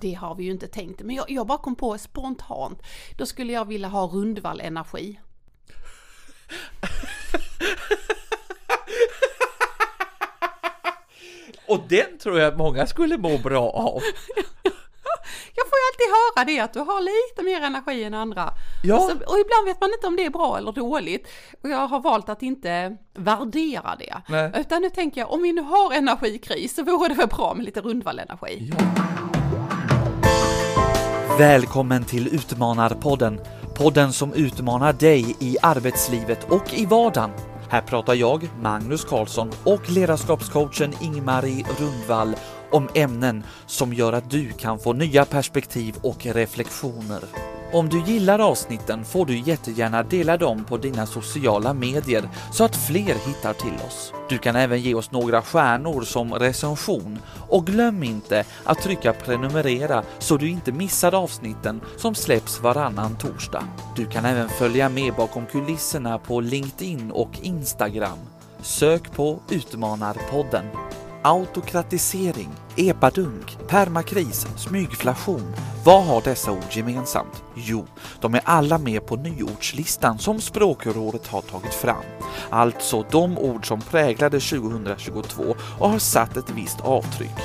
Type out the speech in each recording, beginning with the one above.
Det har vi ju inte tänkt, men jag, jag bara kom på spontant. Då skulle jag vilja ha Rundvall Energi. Och den tror jag många skulle må bra av. Jag får ju alltid höra det att du har lite mer energi än andra. Ja. Och, så, och ibland vet man inte om det är bra eller dåligt. Och jag har valt att inte värdera det. Nej. Utan nu tänker jag, om vi nu har energikris så vore det väl bra med lite Rundvall-energi. Välkommen till Utmanarpodden. Podden som utmanar dig i arbetslivet och i vardagen. Här pratar jag, Magnus Karlsson och ledarskapscoachen Ingmarie Rundvall om ämnen som gör att du kan få nya perspektiv och reflektioner. Om du gillar avsnitten får du jättegärna dela dem på dina sociala medier så att fler hittar till oss. Du kan även ge oss några stjärnor som recension och glöm inte att trycka prenumerera så du inte missar avsnitten som släpps varannan torsdag. Du kan även följa med bakom kulisserna på LinkedIn och Instagram. Sök på Utmanarpodden. Autokratisering, epadunk, permakris, smygflation. Vad har dessa ord gemensamt? Jo, de är alla med på nyordslistan som Språkrådet har tagit fram. Alltså de ord som präglade 2022 och har satt ett visst avtryck.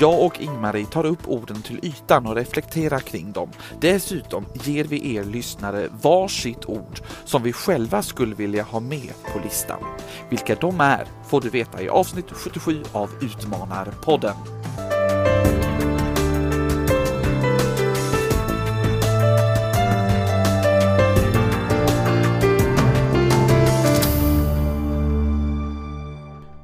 Jag och Ingmarie tar upp orden till ytan och reflekterar kring dem. Dessutom ger vi er lyssnare varsitt ord som vi själva skulle vilja ha med på listan. Vilka de är får du veta i avsnitt 77 av Utmanarpodden.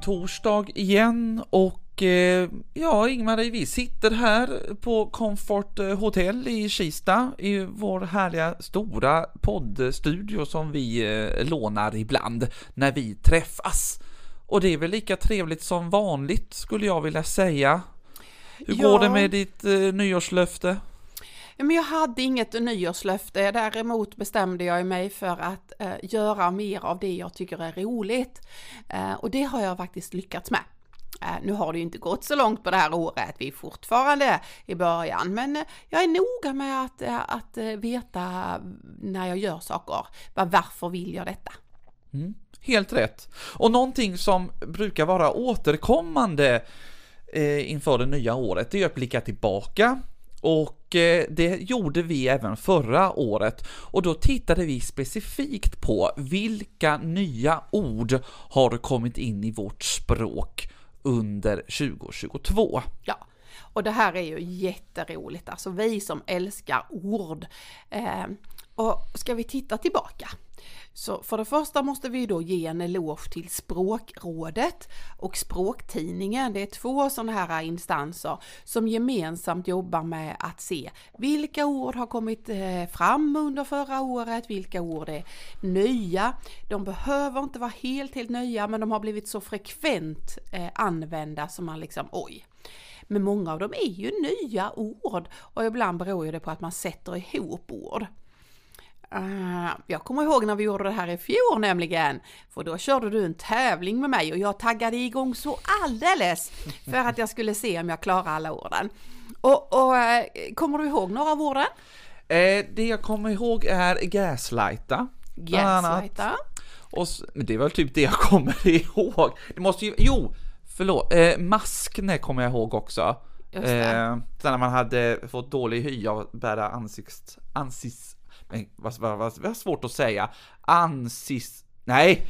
Torsdag igen och eh, ja, Ingmarie, vi sitter här på Comfort eh, Hotel i Kista i vår härliga stora poddstudio som vi eh, lånar ibland när vi träffas. Och det är väl lika trevligt som vanligt skulle jag vilja säga. Hur Ja. går det med ditt eh, nyårslöfte? Men jag hade inget nyårslöfte, däremot bestämde jag mig för att eh, göra mer av det jag tycker är roligt. Eh, och det har jag faktiskt lyckats med. Eh, nu har det ju inte gått så långt på det här året, vi är fortfarande i början, men eh, jag är noga med att, eh, att veta när jag gör saker. Varför vill jag detta? Mm, helt rätt. Och någonting som brukar vara återkommande eh, inför det nya året, det är att blicka tillbaka. Och eh, det gjorde vi även förra året. Och då tittade vi specifikt på vilka nya ord har kommit in i vårt språk under 2022. Ja, och det här är ju jätteroligt, alltså vi som älskar ord. Eh, och ska vi titta tillbaka? Så för det första måste vi då ge en eloge till Språkrådet och Språktidningen. Det är två sådana här instanser som gemensamt jobbar med att se vilka ord har kommit eh, fram under förra året, vilka ord är nya. De behöver inte vara helt, helt nya, men de har blivit så frekvent eh, använda som man liksom, oj, men många av dem är ju nya ord och ibland beror ju det på att man sätter ihop ord. Ah, jag kommer ihåg när vi gjorde det här i fjol nämligen, för då körde du en tävling med mig och jag taggade igång så alldeles för att jag skulle se om jag klarar alla orden. Och, och eh, kommer du ihåg några av orden? Eh, det jag kommer ihåg är gaslighta. Gaslighta. Och men det var typ det jag kommer ihåg. Det måste ju, jo, förlåt, eh, maskne kommer jag ihåg också. Just det. Eh, när man hade fått dålig hy av att bära ansikts, ansis, nej, vad, vad, vad, vad svårt att säga, ansis, nej,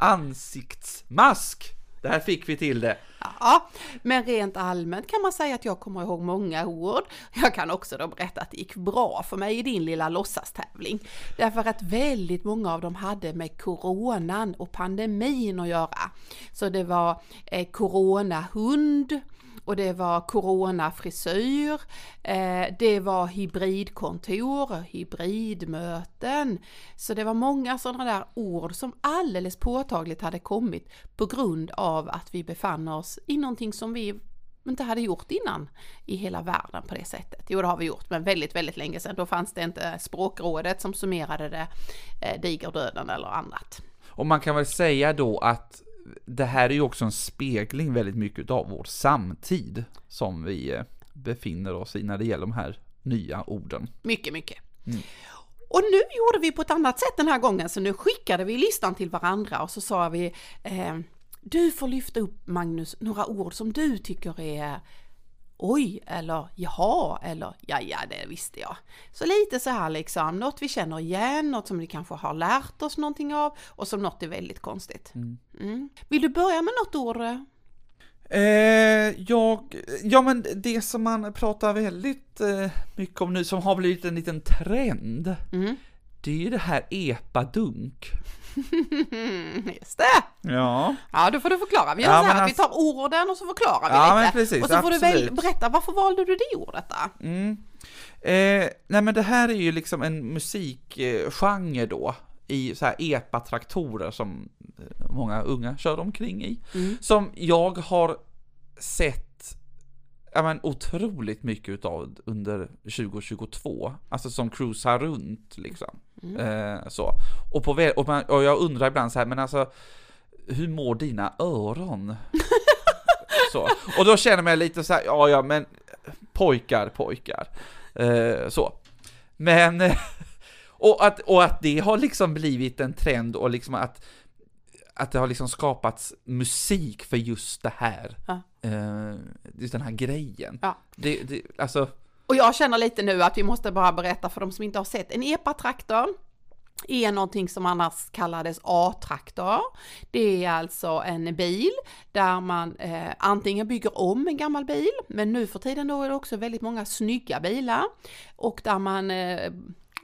ansiktsmask. Där fick vi till det. Ja, men rent allmänt kan man säga att jag kommer ihåg många ord. Jag kan också då berätta att det gick bra för mig i din lilla låtsastävling. Därför att väldigt många av dem hade med coronan och pandemin att göra. Så det var eh, coronahund, och det var coronafrisyr, eh, det var hybridkontor, hybridmöten. Så det var många sådana där ord som alldeles påtagligt hade kommit på grund av att vi befann oss i någonting som vi inte hade gjort innan i hela världen på det sättet. Jo, det har vi gjort, men väldigt, väldigt länge sedan. Då fanns det inte språkrådet som summerade det, eh, digerdöden eller annat. Och man kan väl säga då att det här är ju också en spegling väldigt mycket av vår samtid som vi eh, befinner oss i när det gäller de här nya orden. Mycket, mycket. Mm. Och nu gjorde vi på ett annat sätt den här gången, så nu skickade vi listan till varandra och så sa vi eh, Du får lyfta upp Magnus några ord som du tycker är Oj, eller jaha, eller ja, ja, det visste jag. Så lite så här liksom, något vi känner igen, något som vi kanske har lärt oss någonting av och som något är väldigt konstigt. Mm. Vill du börja med något ord? Eh, jag, ja men det som man pratar väldigt eh, mycket om nu, som har blivit en liten trend, Mm. det är ju det här epadunk. Just det! Ja. Ja, då får du förklara. Vi gör Ja, så här att vi tar orden och så förklarar vi Ja, lite. precis, och så får du väl absolut. berätta, varför valde du det ordet då? Mm. Eh, nej men det här är ju liksom en musikgenre då, i så här epa-traktorer som eh, många unga kör omkring i. Mm. Som jag har sett ja, men, otroligt mycket utav under 2022. Alltså som cruisar runt liksom. Eh, så. Och, på, och, man, och jag undrar ibland så här, men alltså hur mår dina öron? så. Och då känner man lite så här, ja ja men pojkar, pojkar. Eh, så. Men, och att, och att det har liksom blivit en trend och liksom att, att det har liksom skapats musik för just det här. Ja. Eh, just den här grejen. Ja. Det, det, alltså, Och jag känner lite nu att vi måste bara berätta för de som inte har sett. En epatraktor är någonting som annars kallades A-traktor. Det är alltså en bil där man eh, antingen bygger om en gammal bil, men nu för tiden då är det också väldigt många snygga bilar och där man eh,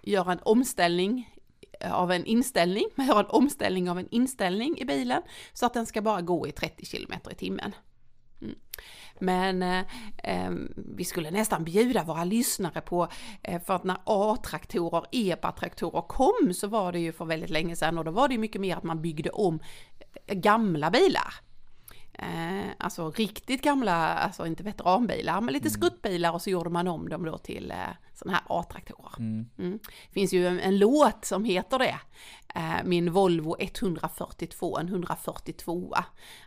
gör en omställning av en inställning, man gör en omställning av en inställning i bilen så att den ska bara gå i 30 km i timmen. Mm. Men eh, ehm, vi skulle nästan bjuda våra lyssnare på, eh, för att när A-traktorer, EPA-traktorer kom så var det ju för väldigt länge sedan och då var det ju mycket mer att man byggde om eh, gamla bilar. Eh, alltså riktigt gamla, alltså inte veteranbilar, men lite skruttbilar och så gjorde man om dem då till eh, sådana här A-traktorer. Mm. Det finns ju en, en låt som heter det. Eh, min Volvo 142, en 142.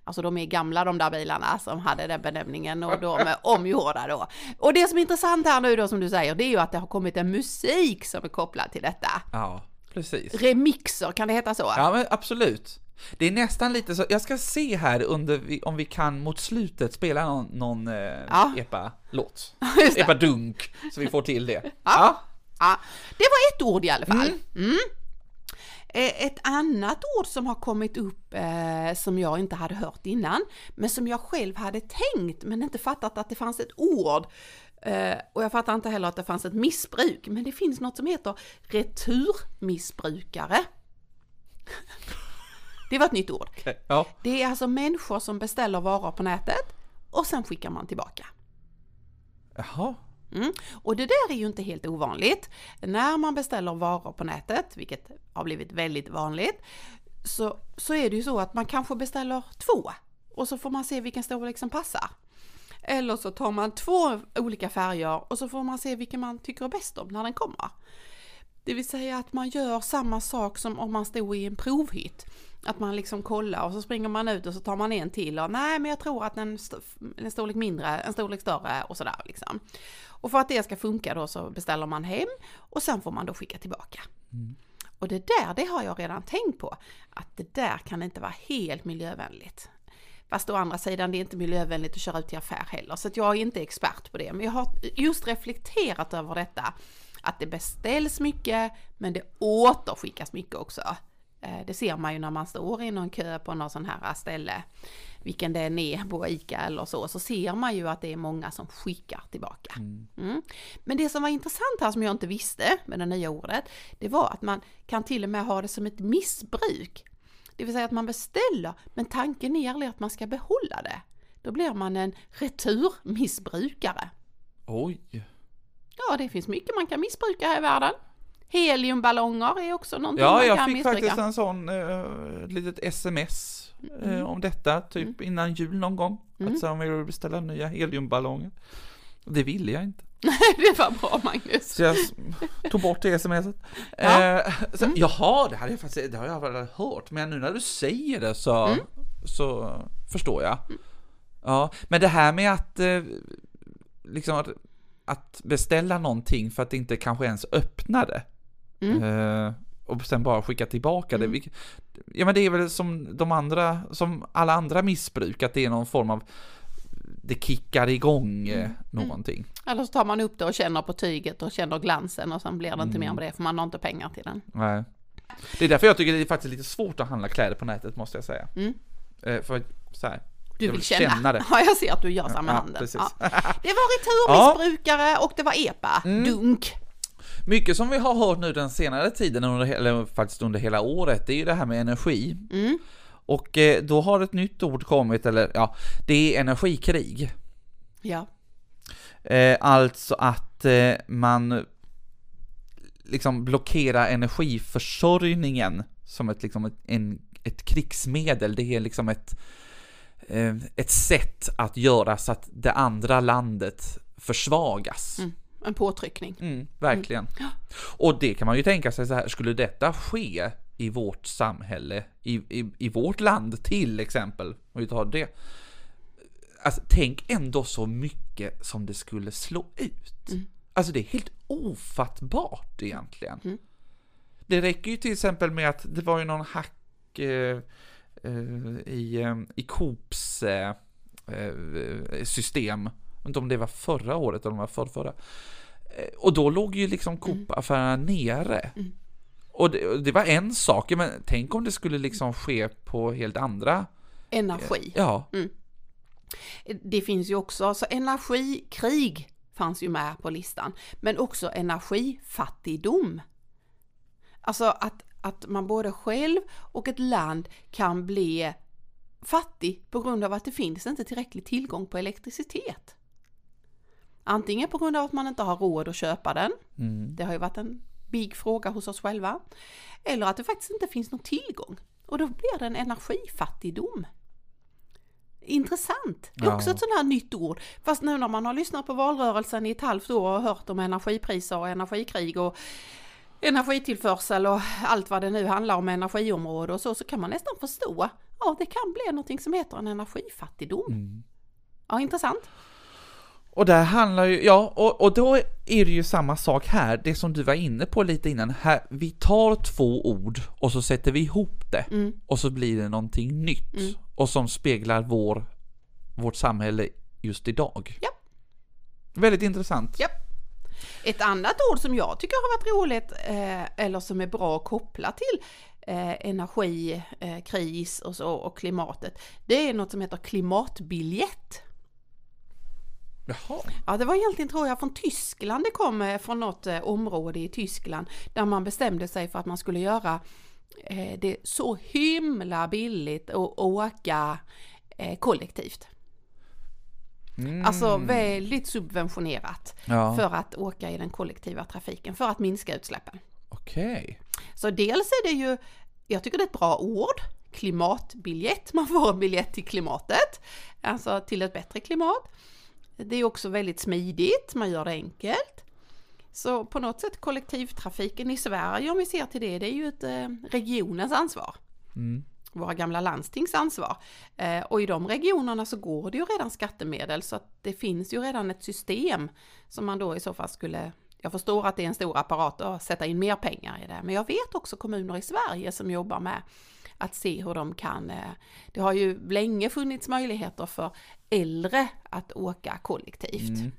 Alltså de är gamla de där bilarna som hade den benämningen och de är omgjorda då. Och det som är intressant här nu då som du säger, det är ju att det har kommit en musik som är kopplad till detta. ja, precis. Remixer, kan det heta så? Ja men absolut. Det är nästan lite så, jag ska se här under, om vi kan mot slutet spela någon, någon eh, Ja. epa-låt. Epa-dunk, så vi får till det. Ja. Ja, det var ett ord i alla fall. Mm. Eh, Ett annat ord som har kommit upp eh, som jag inte hade hört innan, men som jag själv hade tänkt men inte fattat att det fanns ett ord. Eh, och jag fattar inte heller att det fanns ett missbruk, men det finns något som heter returmissbrukare. Det var ett nytt ord. Okej, Ja. Det är alltså människor som beställer varor på nätet och sen skickar man tillbaka. Jaha. Mm. Och det där är ju inte helt ovanligt. När man beställer varor på nätet, vilket har blivit väldigt vanligt, så, så är det ju så att man kanske beställer två och så får man se vilken storlek som passar. Eller så tar man två olika färger och så får man se vilken man tycker är bäst om när den kommer. Det vill säga att man gör samma sak som om man stod i en provhytt. Att man liksom kollar och så springer man ut och så tar man en till och nej men jag tror att en, st- en storlek mindre, en storlek större och sådär liksom. Och för att det ska funka då så beställer man hem och sen får man då skicka tillbaka. Och det där, det har jag redan tänkt på, att det där kan inte vara helt miljövänligt. Fast å andra sidan, det är inte miljövänligt att köra ut till affär heller, så att jag är inte expert på det. Men jag har just reflekterat över detta, att det beställs mycket, men det återskickas mycket också. Eh, Det ser man ju när man står i någon kö på någon sån här ställe, vilken det än är på ICA eller så, så ser man ju att det är många som skickar tillbaka. Mm. Men det som var intressant här som jag inte visste med det nya ordet, det var att man kan till och med ha det som ett missbruk. Det vill säga att man beställer, men tanken är aldrig att man ska behålla det. Då blir man en returmissbrukare. Oj. Ja, det finns mycket man kan missbruka här i världen. Heliumballonger är också någonting Ja, man jag kan fick missbruka. faktiskt en sån eh, litet sms Mm. eh, om detta, typ innan jul någon gång. Att så om jag ville beställa nya heliumballonger. Det ville jag inte. det var bra Magnus. Så jag tog bort det smset. Ja. Eh, så, Jaha, det hade jag faktiskt det har jag väl hört, men nu när du säger det så, så förstår jag. Ja, men det här med att eh, liksom att, att beställa någonting för att det inte kanske ens öppnade. Mm. Eh, och sen bara skicka tillbaka Mm. det. Ja men det är väl som de andra, som alla andra missbruk, att det är någon form av det kickar igång eh, Mm. någonting. Eller så tar man upp det och känner på tyget och känner glansen och sen blir det inte mer Mm. med det för man har inte pengar till den. Nej. Det är därför jag tycker det är faktiskt lite svårt att handla kläder på nätet måste jag säga. Mm. Eh, för så här. Du vill vill känna. känna det. Ja, jag ser att du gör med Ja, handen. Ja. Det var returmissbrukare och det var EPA. Mm. Dunk. Mycket som vi har hört nu den senare tiden, under, eller faktiskt under hela året, det är ju det här med energi. Mm. Och eh, då har ett nytt ord kommit, eller ja, det är energikrig. Ja. Eh, alltså att eh, man liksom blockerar energiförsörjningen som ett, liksom ett, en, ett krigsmedel. Det är liksom ett, ett sätt att göra så att det andra landet försvagas. Mm. En påtryckning. Mm, verkligen. Och det kan man ju tänka sig så här, skulle detta ske i vårt samhälle, i, i, i vårt land till exempel, om vi tar det. Alltså tänk ändå så mycket som det skulle slå ut. Mm. Alltså det är helt ofattbart egentligen. Mm. Det räcker ju till exempel med att det var ju någon hack eh, eh, i, eh, i Coops eh, eh, system. Jag vet inte om det var förra året eller om det var förrförra. Eh, Och då låg ju liksom Coop-affärerna nere. Mm. Och det, det var en sak, men tänk om det skulle liksom ske på helt andra... Energi. Ja, Det finns ju också, så energikrig fanns ju med på listan, men också energifattigdom. Alltså att, att man både själv och ett land kan bli fattig på grund av att det finns inte tillräcklig tillgång på elektricitet. Antingen på grund av att man inte har råd att köpa den, mm. det har ju varit en big fråga hos oss själva, eller att det faktiskt inte finns någon tillgång. Och då blir det en energifattigdom. Intressant. Det är också Ja. ett sånt här nytt ord. Fast nu när man har lyssnat på valrörelsen i ett halvt år och hört om energipriser och energikrig och energitillförsel och allt vad det nu handlar om energiområde och så, så kan man nästan förstå. Ja, det kan bli någonting som heter en energifattigdom. Mm. Ja, intressant. Och där handlar ju, ja, och, och då är det ju samma sak här, det som du var inne på lite innan. Här, vi tar två ord och så sätter vi ihop det Mm. och så blir det någonting nytt Mm. och som speglar vår, vårt samhälle just idag. Ja. Väldigt intressant. Ja. Ett annat ord som jag tycker har varit roligt eh, eller som är bra att koppla till eh, energi, eh, och så och klimatet. Det är något som heter klimatbiljett. Jaha. Ja, det var egentligen tror jag från Tyskland det kom eh, från något eh, område i Tyskland där man bestämde sig för att man skulle göra eh, det så himla billigt att åka eh, kollektivt. Mm. Alltså väldigt subventionerat ja. för att åka i den kollektiva trafiken för att minska utsläppen. Okej. Så dels är det ju, jag tycker det är ett bra ord, klimatbiljett, man får en biljett till klimatet, alltså till ett bättre klimat. Det är också väldigt smidigt, man gör det enkelt. Så på något sätt kollektivtrafiken i Sverige om vi ser till det, det är ju ett eh, regionens ansvar. Mm. Våra gamla landstings ansvar. Eh, och i de regionerna så går det ju redan skattemedel så att det finns ju redan ett system som man då i så fall skulle jag förstår att det är en stor apparat att sätta in mer pengar i det, men jag vet också kommuner i Sverige som jobbar med att se hur de kan, eh, det har ju länge funnits möjligheter för äldre att åka kollektivt. Mm.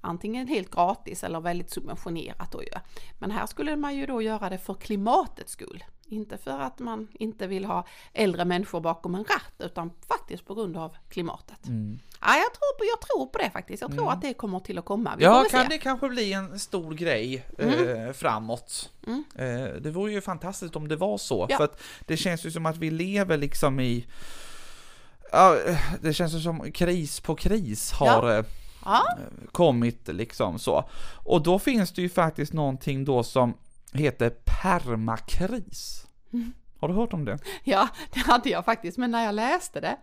Antingen helt gratis eller väldigt subventionerat då ju. Men här skulle man ju då göra det för klimatets skull. Inte för att man inte vill ha äldre människor bakom en ratt utan faktiskt på grund av klimatet. Mm. Ja, jag, tror på, jag tror på det faktiskt. Jag tror Mm. att det kommer till att komma. Vi Ja, kan se. det kanske bli en stor grej eh, framåt? Mm. Eh, det vore ju fantastiskt om det var så, Ja. för att det känns ju som att vi lever liksom i Ja, eh, det känns ju som kris på kris har eh, Ja, kommit liksom så. Och då finns det ju faktiskt någonting då som heter permakris. Mm. Har du hört om det? ja, det hade jag faktiskt, men när jag läste det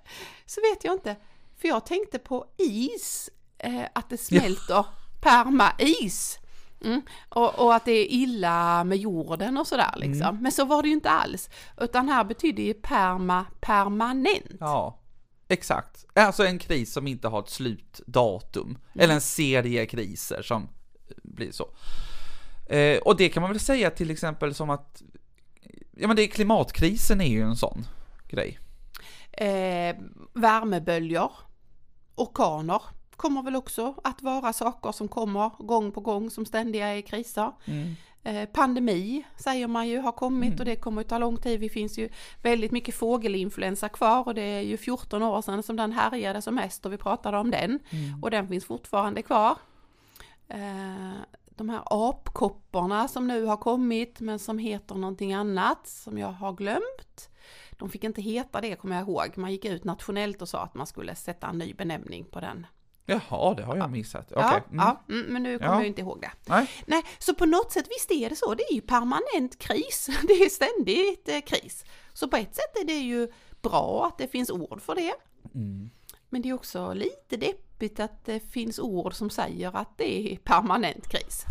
så vet jag inte. För jag tänkte på is, eh, att det smälter perma-is. Mm. Och, och att det är illa med jorden och sådär liksom. Mm. Men så var det ju inte alls. Utan här betyder ju perma permanent. Ja. exakt. Alltså en kris som inte har ett slutdatum. Eller en serie kriser som blir så. Eh, och det kan man väl säga till exempel som att, ja men det är klimatkrisen är ju en sån grej. Eh, värmeböljor, orkaner kommer väl också att vara saker som kommer gång på gång som ständiga kriser. Mm. Eh, pandemi säger man ju har kommit och det kommer att ta lång tid. Det finns ju väldigt mycket fågelinfluensa kvar och det är ju 14 år sedan som den härjade som mest och vi pratade om den. Och den finns fortfarande kvar. Eh, de här apkopporna som nu har kommit men som heter någonting annat som jag har glömt. De fick inte heta det kommer jag ihåg. Man gick ut nationellt och sa att man skulle sätta en ny benämning på den. Jaha, det har jag missat. Ja, Mm. ja mm, men nu kommer Ja. jag inte ihåg det. Nej. Nej, så på något sätt visst är det så. Det är ju permanent kris. Det är ständigt eh, kris. Så på ett sätt är det ju bra att det finns ord för det. Mm. Men det är också lite deppigt att det finns ord som säger att det är permanent kris.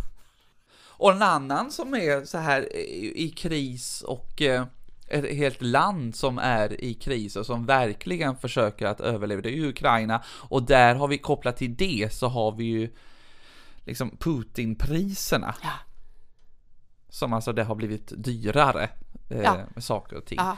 Och en annan som är så här i i kris och eh, ett helt land som är i kris och som verkligen försöker att överleva, det är ju Ukraina. Och där har vi kopplat till det så har vi ju liksom Putin-priserna. Ja. Som alltså det har blivit dyrare eh, Ja. med saker och ting Ja,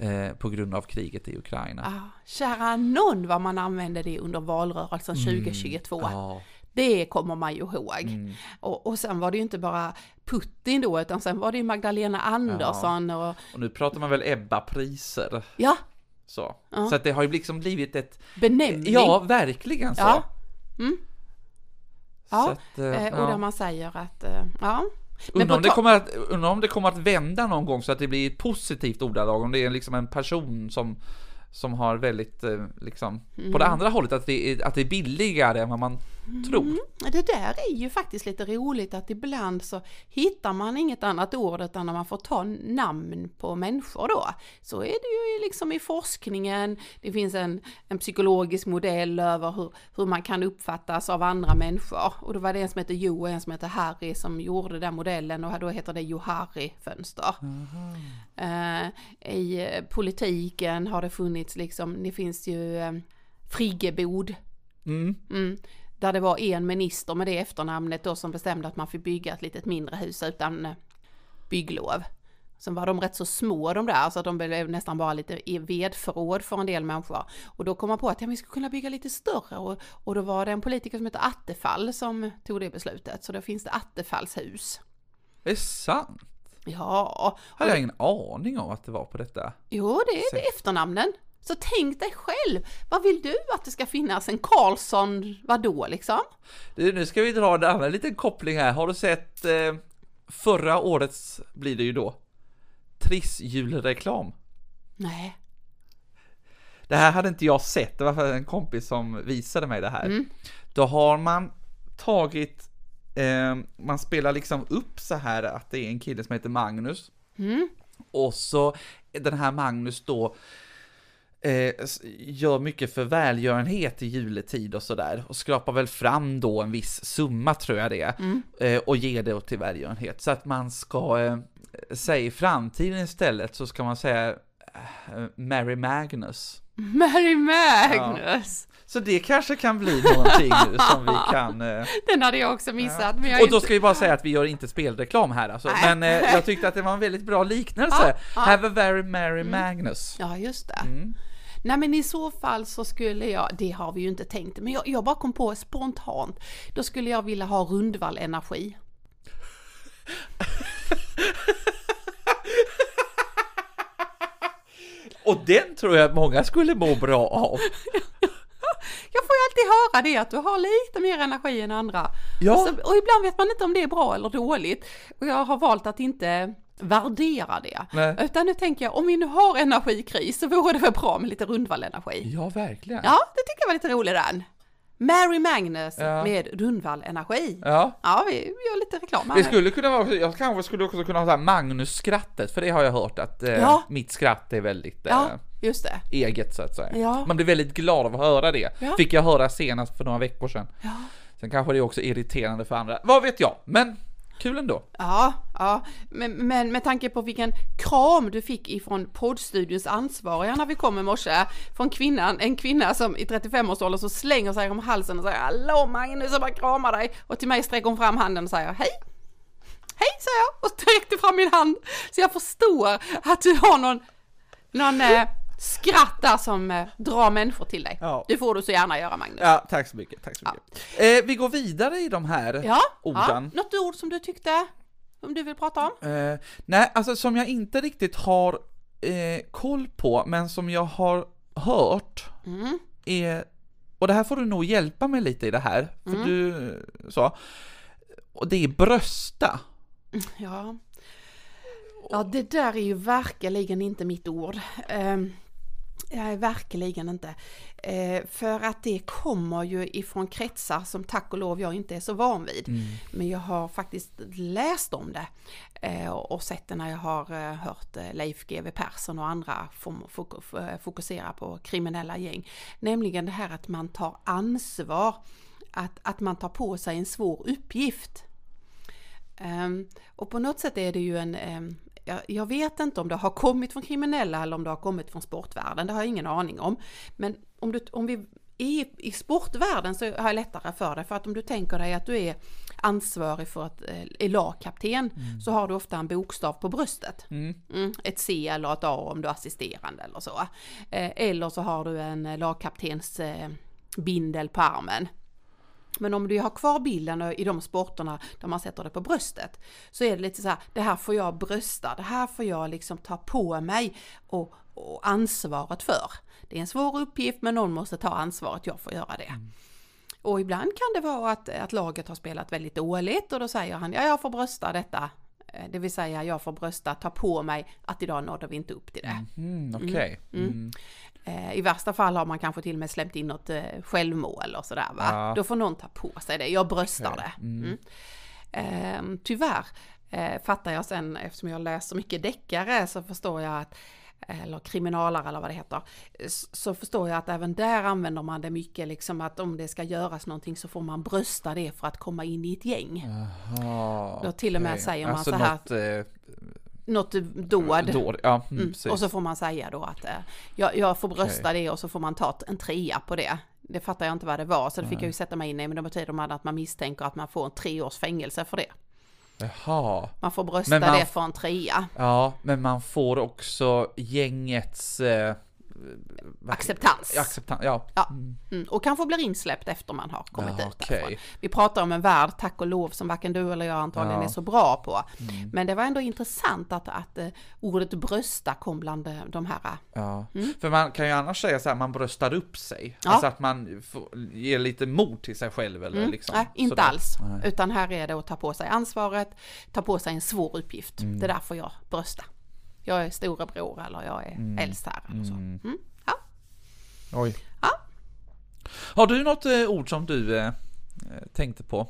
eh, på grund av kriget i Ukraina. ja. Kära någon vad man använde det under valrörelsen 2022. Mm. Ja, Det kommer man ju ihåg. mm. Och, och sen var det ju inte bara Putin då, utan sen var det ju Magdalena Andersson och och nu pratar man väl Ebba-priser. ja, Så. Ja. så att det har ju liksom blivit ett benämning. Ja, verkligen så. Ja. Mm. Ja, att, eh, Eh, och där man säger att, eh, ja. Undrar om, det kommer att, undrar om det kommer att vända någon gång så att det blir ett positivt ordalag, om det är liksom en person som, som har väldigt, eh, liksom, på det Mm. andra hållet, att det, är, att det är billigare än vad man tror. Det där är ju faktiskt lite roligt att ibland så hittar man inget annat ord utan när man får ta namn på människor då. Så är det ju liksom i forskningen, det finns en, en psykologisk modell över hur, hur man kan uppfattas av andra människor. Och då var det en som heter Jo och en som heter Harry som gjorde den modellen och då heter det Johari-fönster. Eh, I eh, politiken har det funnits liksom, det finns ju eh, friggebod Mm. Mm. Där det var en minister med det efternamnet då som bestämde att man fick bygga ett litet mindre hus utan eh, bygglov. Sen var de rätt så små de där så att de blev nästan bara lite vedförråd för en del människor. Och då kom man på att ja, vi skulle kunna bygga lite större och, och då var det en politiker som heter Attefall som tog det beslutet. Så då finns det Attefallshus. Det är sant. Ja, Hade jag ingen aning om att det var på detta. Jo, det är efternamnen. Så tänk dig själv, vad vill du att det ska finnas? En Karlsson, vadå liksom? Du, nu ska vi dra en annan liten koppling här. Har du sett eh, förra årets, blir det ju då, Triss-julreklam? Nej. Det här hade inte jag sett, det var för en kompis som visade mig det här. Mm. Då har man tagit, eh, man spelar liksom upp så här att det är en kille som heter Magnus. Mm. Och så den här Magnus då eh, gör mycket för välgörenhet i juletid och sådär. Och skrapar väl fram då en viss summa tror jag det är. Mm. Eh, och ger det till välgörenhet. Så att man ska eh, säga i framtiden istället så ska man säga eh, Mary Magnus. Mary Magnus! Så det kanske kan bli någonting nu som vi kan... Eh, Den hade jag också missat. Men jag och då inte... ska vi bara säga att vi gör inte spelreklam här alltså. Nej. Men eh, jag tyckte att det var en väldigt bra liknelse. Ja, ja. Have a very Mary Magnus. Ja, just det. Mm. Nej, men i så fall så skulle jag, det har vi ju inte tänkt, men jag, jag bara kom på spontant, då skulle jag vilja ha Rundvall Energi. Och den tror jag att många skulle må bra av. Jag får ju alltid höra det, att du har lite mer energi än andra. Ja. Och, så, och ibland vet man inte om det är bra eller dåligt. Och jag har valt att inte värdera det. Nej. Utan nu tänker jag, om vi nu har energikris så vore det väl bra med lite Rundvall Energi. Ja, verkligen. Ja, det tycker jag var lite roligt den. Mary Magnus Ja. med Rundvall Energi. Ja. Ja, vi, gör lite reklam här Det skulle kunna vara, jag kanske skulle också kunna ha så här Magnus-skrattet, för det har jag hört att eh, Ja. mitt skratt är väldigt eh, Ja, just det. eget så att säga. Ja. Man blir väldigt glad av att höra det. Ja. Fick jag höra senast för några veckor sedan. Ja. Sen kanske det är också irriterande för andra, vad vet jag? Men kul ändå. Ja, ja. Men, men med tanke på vilken kram du fick ifrån poddstudions ansvariga när vi kom i morse, från kvinnan, en kvinna som i 35-årsåldern så slänger sig om halsen och säger Hallå Magnus, jag bara kramar dig. Och till mig sträcker hon fram handen och säger Hej! Hej, sa jag och sträckte fram min hand. Så jag förstår att du har någon, någon eh, skratt där som eh, drar människor till dig. Ja. Det får du så gärna göra Magnus. Ja, tack så mycket, tack så mycket. Eh, vi går vidare i de här Ja, orden. Något ord som du tyckte, som du vill prata om? Eh, nej, alltså som jag inte riktigt har eh, koll på, men som jag har hört Mm. är, och det här får du nog hjälpa mig lite i det här, för Mm. du sa, och det är brösta. Ja. Ja, det där är ju verkligen inte mitt ord. Um, Nej, verkligen inte. Eh, för att det kommer ju ifrån kretsar som tack och lov jag inte är så van vid. Men jag har faktiskt läst om det eh, och sett det när jag har eh, hört eh, Leif GW Persson och andra f- fokusera på kriminella gäng. Nämligen det här att man tar ansvar, att, att man tar på sig en svår uppgift. Ehm, och på något sätt är det ju en, ehm, jag, jag vet inte om det har kommit från kriminella eller om det har kommit från sportvärlden, det har jag ingen aning om. Men om, du, om vi är i sportvärlden så har jag lättare för det, för att om du tänker dig att du är ansvarig för att eh, är lagkapten så har du ofta en bokstav på bröstet. Mm, ett C eller ett A om du är assisterande eller så. Eh, eller så har du en eh, lagkaptens eh, bindel på armen. Men om du har kvar bilden i de sporterna där man sätter det på bröstet så är det lite så här, det här får jag brösta, det här får jag liksom ta på mig och, och ansvaret för. Det är en svår uppgift men någon måste ta ansvaret, jag får göra det. Och ibland kan det vara att, att laget har spelat väldigt dåligt och då säger han, ja jag får brösta detta. Eh, Det vill säga jag får brösta, ta på mig att idag nådde vi inte upp till det. Mm, Okej. Mm. Eh, I värsta fall har man kanske till och med släppt in något eh, självmål och sådär va. Ja. Då får någon ta på sig det, jag bröstar Okej. det. Mm. Eh, tyvärr eh, fattar jag sen, eftersom jag läser mycket deckare så förstår jag att eller kriminalare eller vad det heter, så förstår jag att även där använder man det mycket liksom att om det ska göras någonting så får man brösta det för att komma in i ett gäng. Jaha, Då till och med okej. säger man alltså så här- Något, eh, Något dåd. dåd. Ja, mm, Mm. Och så får man säga då att eh, jag, jag får brösta det och så får man ta en trea på det. Det fattar jag inte vad det var så det fick jag ju sätta mig in i men det betyder man att man misstänker att man får en tre års fängelse för det. Jaha. Man får brösta man- det för en trea. Ja, men man får också gängets... Eh, Acceptans. Acceptans, ja. Ja. Mm. Och kanske blir insläppt efter man har kommit Ja, ut okej. därifrån. Vi pratar om en värld, tack och lov, som varken du eller jag antagligen Ja. Mm. är så bra på. Men det var ändå intressant att, att eh, ordet brösta kom bland eh, de här Ja, för man kan ju annars säga så här, man bröstar upp sig. Mm. Ja. Alltså att man får, ger lite mod till sig själv eller Mm. liksom. Nej, inte sådär. alls. Nej. Utan här är det att ta på sig ansvaret, ta på sig en svår uppgift. Mm. Det där får jag brösta. Jag är storebror eller jag är äldst här. Så. Mm. Ja. Oj. Ja. Har du något eh, ord som du eh, tänkte på?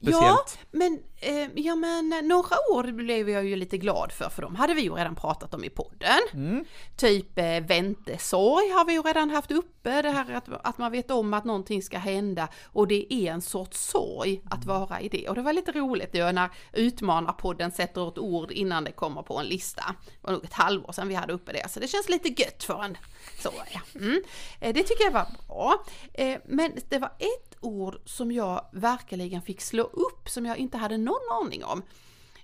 Ja, Speciellt? men, eh, ja, men några ord blev jag ju lite glad för, för de hade vi ju redan pratat om i podden. Mm. Typ eh, väntesorg har vi ju redan haft uppe, det här att, att man vet om att någonting ska hända och det är en sorts sorg att vara i det. Och det var lite roligt ju när Utmanarpodden sätter ett ord innan det kommer på en lista. Det var nog ett halvår sedan vi hade uppe det, så det känns lite gött för en sorg. Mm. Eh, Det tycker jag var bra. Eh, Men det var ett ord som jag verkligen fick slå upp som jag inte hade någon aning om.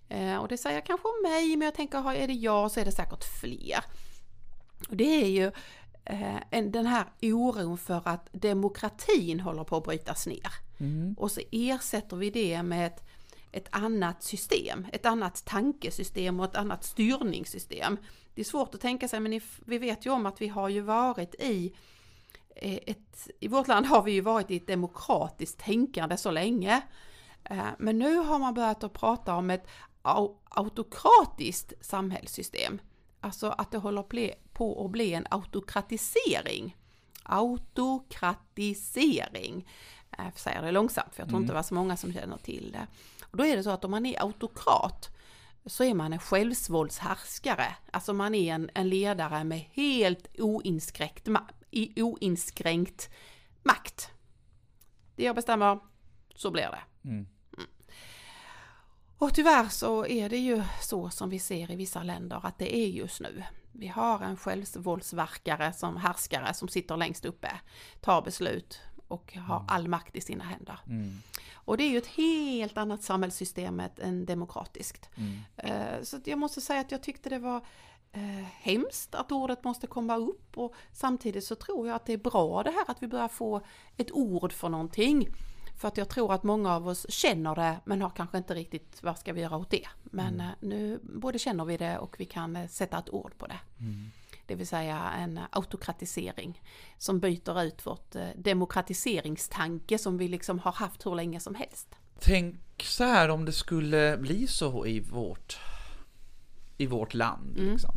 Eh, Och det säger kanske om mig, men jag tänker, är det jag så är det säkert fler. Och det är ju eh, en, den här oron för att demokratin håller på att brytas ner. Och så ersätter vi det med ett, ett annat system, ett annat tankesystem och ett annat styrningssystem. Det är svårt att tänka sig, men vi vet ju om att vi har ju varit i ett, i vårt land har vi ju varit i ett demokratiskt tänkande så länge. Eh, Men nu har man börjat att prata om ett au- autokratiskt samhällssystem. Alltså att det håller på att bli en autokratisering. Autokratisering. Jag säger det långsamt för jag tror inte det var så många som känner till det. Och då är det så att om man är autokrat så är man en självsvåldshärskare. Alltså man är en, en ledare med helt oinskränkt, ma- i oinskränkt makt. Det jag bestämmer, så blir det. Mm. Och tyvärr så är det ju så som vi ser i vissa länder att det är just nu. Vi har en självsvåldsverkare som härskare som sitter längst uppe, tar beslut och har all makt i sina händer. Mm. Och det är ju ett helt annat samhällssystem än demokratiskt. Mm. Eh, Så jag måste säga att jag tyckte det var eh, hemskt att ordet måste komma upp och samtidigt så tror jag att det är bra det här att vi börjar få ett ord för någonting. För att jag tror att många av oss känner det men har kanske inte riktigt vad ska vi göra åt det. Men eh, nu både känner vi det och vi kan eh, sätta ett ord på det. Det vill säga en autokratisering som byter ut vårt eh, demokratiseringstanke som vi liksom har haft hur länge som helst. Tänk så här om det skulle bli så i vårt, i vårt land. Mm. Liksom.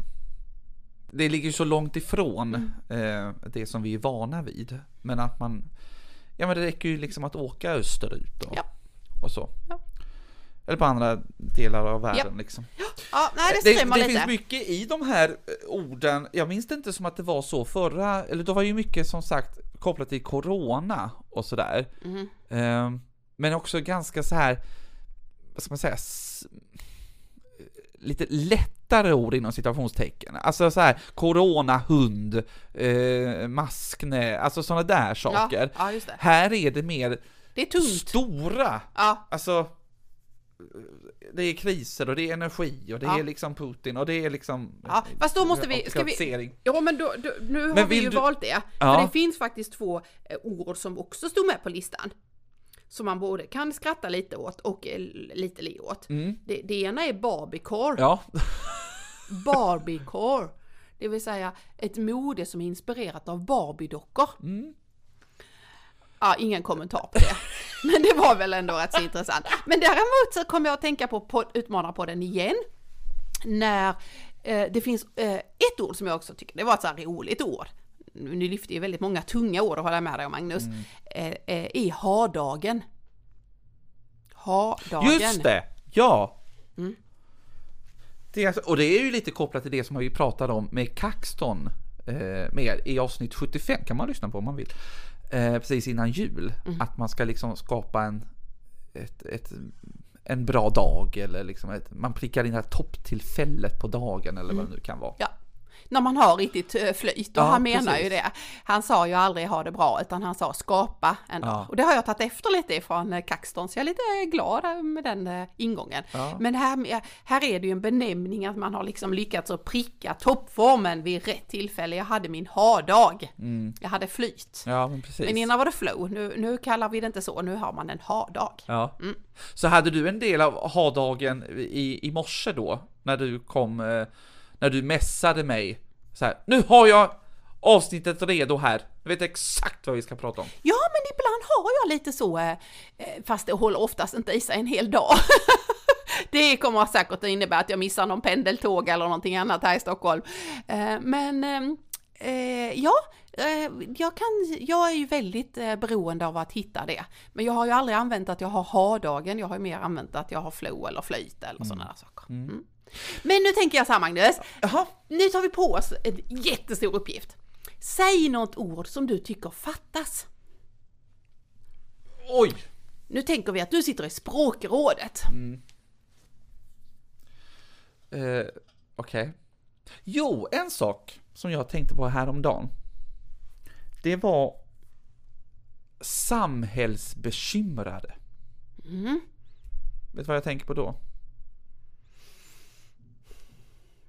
Det ligger ju så långt ifrån eh, det som vi är vana vid. Men att man, ja men det räcker ju liksom att åka österut och, Ja. och så. Ja. Eller på andra delar av världen liksom. Ja, nej det Det, skrämmer det lite. finns mycket i de här eh, orden, jag minns det inte som att det var så förra, eller det var ju mycket som sagt kopplat till Corona och sådär. Mhm. Ehm, men också ganska så här, vad ska man säga, lite lättare ord inom citationstecken. Alltså så här, Corona, hund, eh, maskne, alltså sådana där saker. Ja, ja. Här är det mer Det är tungt. stora, Ja, alltså det är kriser och det är energi och det Ja. är liksom Putin och det är liksom Ja, fast då måste vi- ska vi-. Ja men då, då, nu har Men vi vill ju du- valt det. Ja. För det finns faktiskt två eh, ord som också stod med på listan. Som man både kan skratta lite åt och eh, lite le åt. Mm. Det, det ena är Barbiecore. Ja, Barbiecore. Det vill säga ett mode som är inspirerat av Barbie-dockor. Mm. Ja, ingen kommentar på det. Men det var väl ändå rätt så intressant. Men däremot så kom jag att tänka på pod- Utmanarpodden igen. När eh, det finns eh, ett ord som jag också tycker, det var ett så här roligt ord. Nu lyfter ju väldigt många tunga ord att hålla med dig om Magnus. Eh, eh, är ha-dagen. Ha-dagen. just det! Ja! Mm. Det är, alltså- och det är ju lite kopplat till det som vi pratade om med Caxton eh, med i avsnitt 75, kan man lyssna på om man vill. Eh, precis innan jul. Mm. Att man ska liksom skapa en, ett, ett, en bra dag eller liksom ett, man prickar in det här topptillfället på dagen eller Mm. vad det nu kan vara. Ja, när man har riktigt eh, flyt och Ja, han menar precis. ju det. Han sa ju aldrig ha det bra utan han sa skapa en. Ja. Och det har jag tagit efter lite ifrån eh, Caxton så jag är lite eh, glad eh, med den eh, ingången. Ja. Men här, här är det ju en benämning att man har liksom lyckats att pricka toppformen vid rätt tillfälle. Jag hade min ha-dag. Jag hade flyt. Ja, men precis. Men innan var det flow, nu, nu kallar vi det inte så, nu har man en ha-dag. Ja. Mm. Så hade du en del av ha-dagen i, i morse då, när du kom, eh, när du messade mig så här, nu har jag avsnittet redo här, jag vet exakt vad vi ska prata om. Ja, men ibland har jag lite så, eh, eh, fast det håller oftast inte i sig en hel dag. det kommer säkert att innebära att jag missar någon pendeltåg eller någonting annat här i Stockholm. Eh, Men eh, eh, ja, jag, kan, jag är ju väldigt beroende av att hitta det. Men jag har ju aldrig använt att jag har ha-dagen, jag har ju mer använt att jag har flow eller flyt eller sådana där saker. Mm. Men nu tänker jag så här Magnus, Jaha, nu tar vi på oss en jättestor uppgift. Säg något ord som du tycker fattas. oj! Nu tänker vi att du sitter i språkrådet. Eh, Okej. Jo, en sak som jag tänkte på häromdagen. Det var samhällsbekymrade. Mm. Vet du vad jag tänker på då?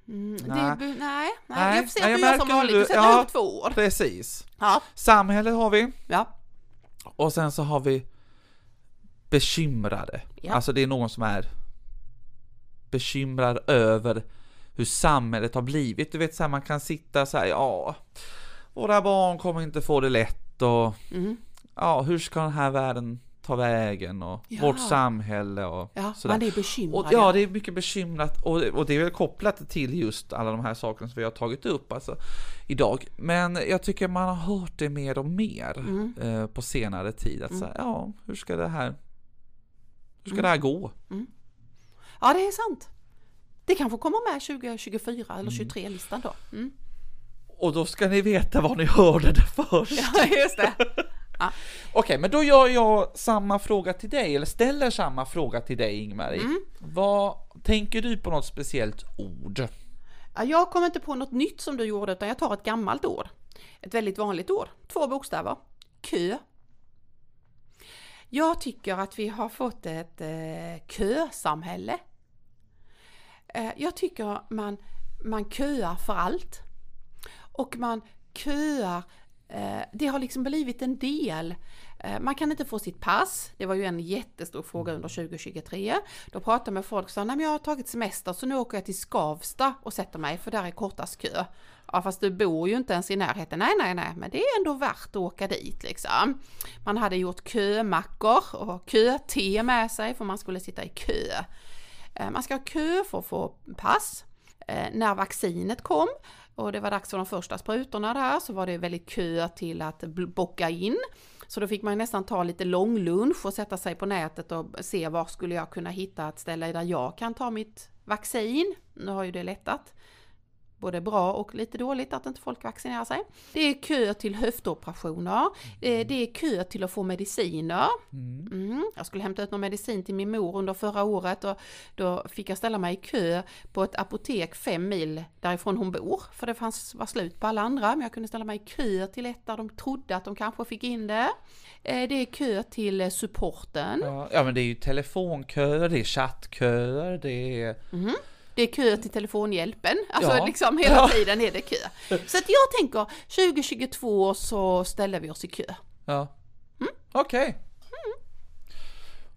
Mm, Nej. Det, nej, nej, Nej, jag får se att du gör som vanligt, du- sätter ja. ihop två ord. Precis. Ja, Samhället har vi, ja, och sen så har vi bekymrade. Ja. Alltså det är någon som är bekymrad över hur samhället har blivit. Du vet så här, man kan sitta så här, ja, våra barn kommer inte få det lätt och mm, ja, hur ska den här världen ta vägen och Ja. vårt samhälle och ja sådär. man är bekymrad. Och, ja, det är mycket bekymrat och, och det är väl kopplat till just alla de här sakerna som vi har tagit upp alltså, idag. Men jag tycker man har hört det mer och mer Mm. eh, på senare tid. Att säga, ja, hur ska det här, hur ska Mm. det här gå? ja, det är sant. Det kanske kommer med 2024 Mm. eller 23-listan då. Mm. Och då ska ni veta var ni hörde det först. Ja, just det. Ja. Okej, men då gör jag samma fråga till dig, eller ställer samma fråga till dig Ingmarie. Mm. Vad, tänker du på något speciellt ord? Ja, Jag kommer inte på något nytt som du gjorde utan jag tar ett gammalt ord. Ett väldigt vanligt ord. Två bokstäver. Kö. Jag tycker att vi har fått ett eh, kösamhälle. Eh, jag tycker man, man köar för allt. Och man köar, Eh, det har liksom blivit en del. Eh, man kan inte få sitt pass, det var ju en jättestor fråga under 2023. Då pratade jag med folk som sa, nej men jag har tagit semester så nu åker jag till Skavsta och sätter mig för där är kortast kö. Ja fast du bor ju inte ens i närheten, nej nej nej men det är ändå värt att åka dit liksom. Man hade gjort kömackor och köte med sig för man skulle sitta i kö. Eh, man ska ha kö för att få pass. När vaccinet kom och det var dags för de första sprutorna där så var det väldigt kö till att bocka in. Så då fick man nästan ta lite långlunch och sätta sig på nätet och se var skulle jag kunna hitta ett ställe där jag kan ta mitt vaccin. Nu har ju det lättat. Både bra och lite dåligt att inte folk vaccinerar sig. Det är kö till höftoperationer. Eh, Det är kö till att få mediciner. Mm. Jag skulle hämta ut någon medicin till min mor under förra året och då fick jag ställa mig i kö på ett apotek fem mil därifrån hon bor. För det fanns, var slut på alla andra, men jag kunde ställa mig i kö till ett där de trodde att de kanske fick in det. Eh, Det är kö till supporten. Ja, ja men det är ju telefonköer, det är chattköer, det är... Det är kö till telefonhjälpen. Alltså Ja. liksom hela Ja. tiden är det kö. Så att jag tänker 2022 så ställer vi oss i kö. Ja. Okej.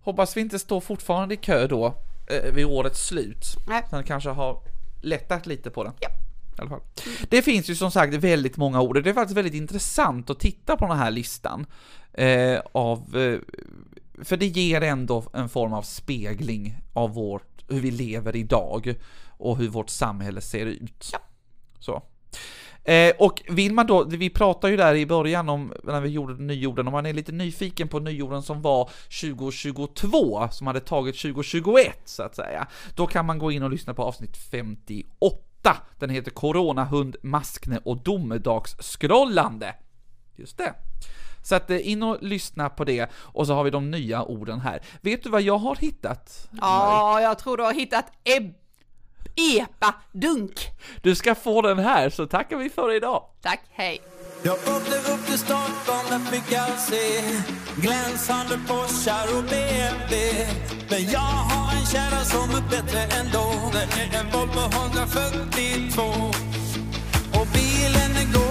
Hoppas vi inte står fortfarande i kö då, eh, vid årets slut. Nej. Sen kanske har lättat lite på den. Ja. Fall. Det finns ju som sagt väldigt många ord, det är faktiskt väldigt intressant att titta på den här listan. Eh, av, eh, för det ger ändå en form av spegling av vårt, hur vi lever idag och hur vårt samhälle ser ut. Ja. Så. Eh, och vill man då, vi pratade ju där i början om, när vi gjorde nyorden, om man är lite nyfiken på nyorden som var 2022, som hade tagit 2021 så att säga, då kan man gå in och lyssna på avsnitt 58. Den heter Coronahund, maskne och domedagsskrollande. Just det. Så att eh, in och lyssna på det, och så har vi de nya orden här. Vet du vad jag har hittat? Ja, jag tror du har hittat eb- epa-dunk. Du ska få den här, så tackar vi för idag. Tack, hej. Jag åkte upp till Stockholm, där fick jag se glänsande Porschar och BMW. Men jag har en kärra som är bättre ändå. Det är en Volvo 142. Och bilen är grå